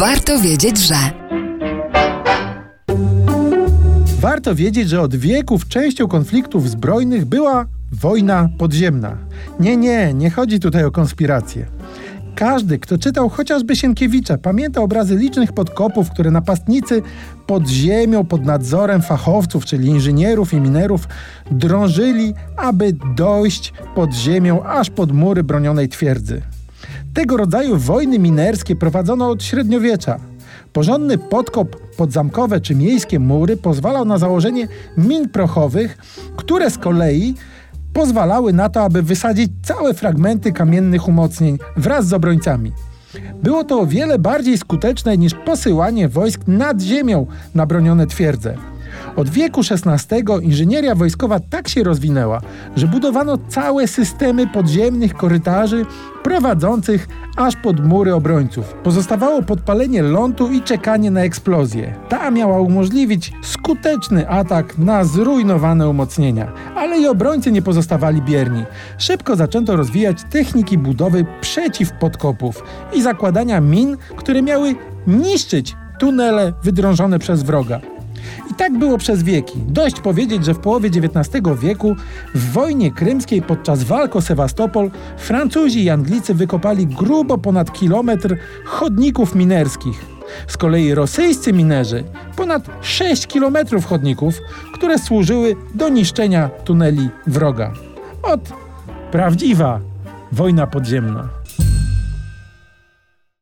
Warto wiedzieć, że. Warto wiedzieć, że od wieków częścią konfliktów zbrojnych była wojna podziemna. Nie, nie, nie chodzi tutaj o konspirację. Każdy, kto czytał chociażby Sienkiewicza, pamięta obrazy licznych podkopów, które napastnicy pod ziemią, pod nadzorem fachowców, czyli inżynierów i minerów, drążyli, aby dojść pod ziemią aż pod mury bronionej twierdzy. Tego rodzaju wojny minerskie prowadzono od średniowiecza. Porządny podkop podzamkowe czy miejskie mury pozwalał na założenie min prochowych, które z kolei pozwalały na to, aby wysadzić całe fragmenty kamiennych umocnień wraz z obrońcami. Było to o wiele bardziej skuteczne niż posyłanie wojsk nad ziemią na bronione twierdze. Od wieku XVI inżynieria wojskowa tak się rozwinęła, że budowano całe systemy podziemnych korytarzy prowadzących aż pod mury obrońców. Pozostawało podpalenie lądu i czekanie na eksplozję. Ta miała umożliwić skuteczny atak na zrujnowane umocnienia. Ale i obrońcy nie pozostawali bierni. Szybko zaczęto rozwijać techniki budowy przeciwpodkopów i zakładania min, które miały niszczyć tunele wydrążone przez wroga. I tak było przez wieki. Dość powiedzieć, że w połowie XIX wieku w wojnie krymskiej podczas walk o Sewastopol Francuzi i Anglicy wykopali grubo ponad kilometr chodników minerskich. Z kolei rosyjscy minerzy ponad 6 kilometrów chodników, które służyły do niszczenia tuneli wroga. Od prawdziwa wojna podziemna.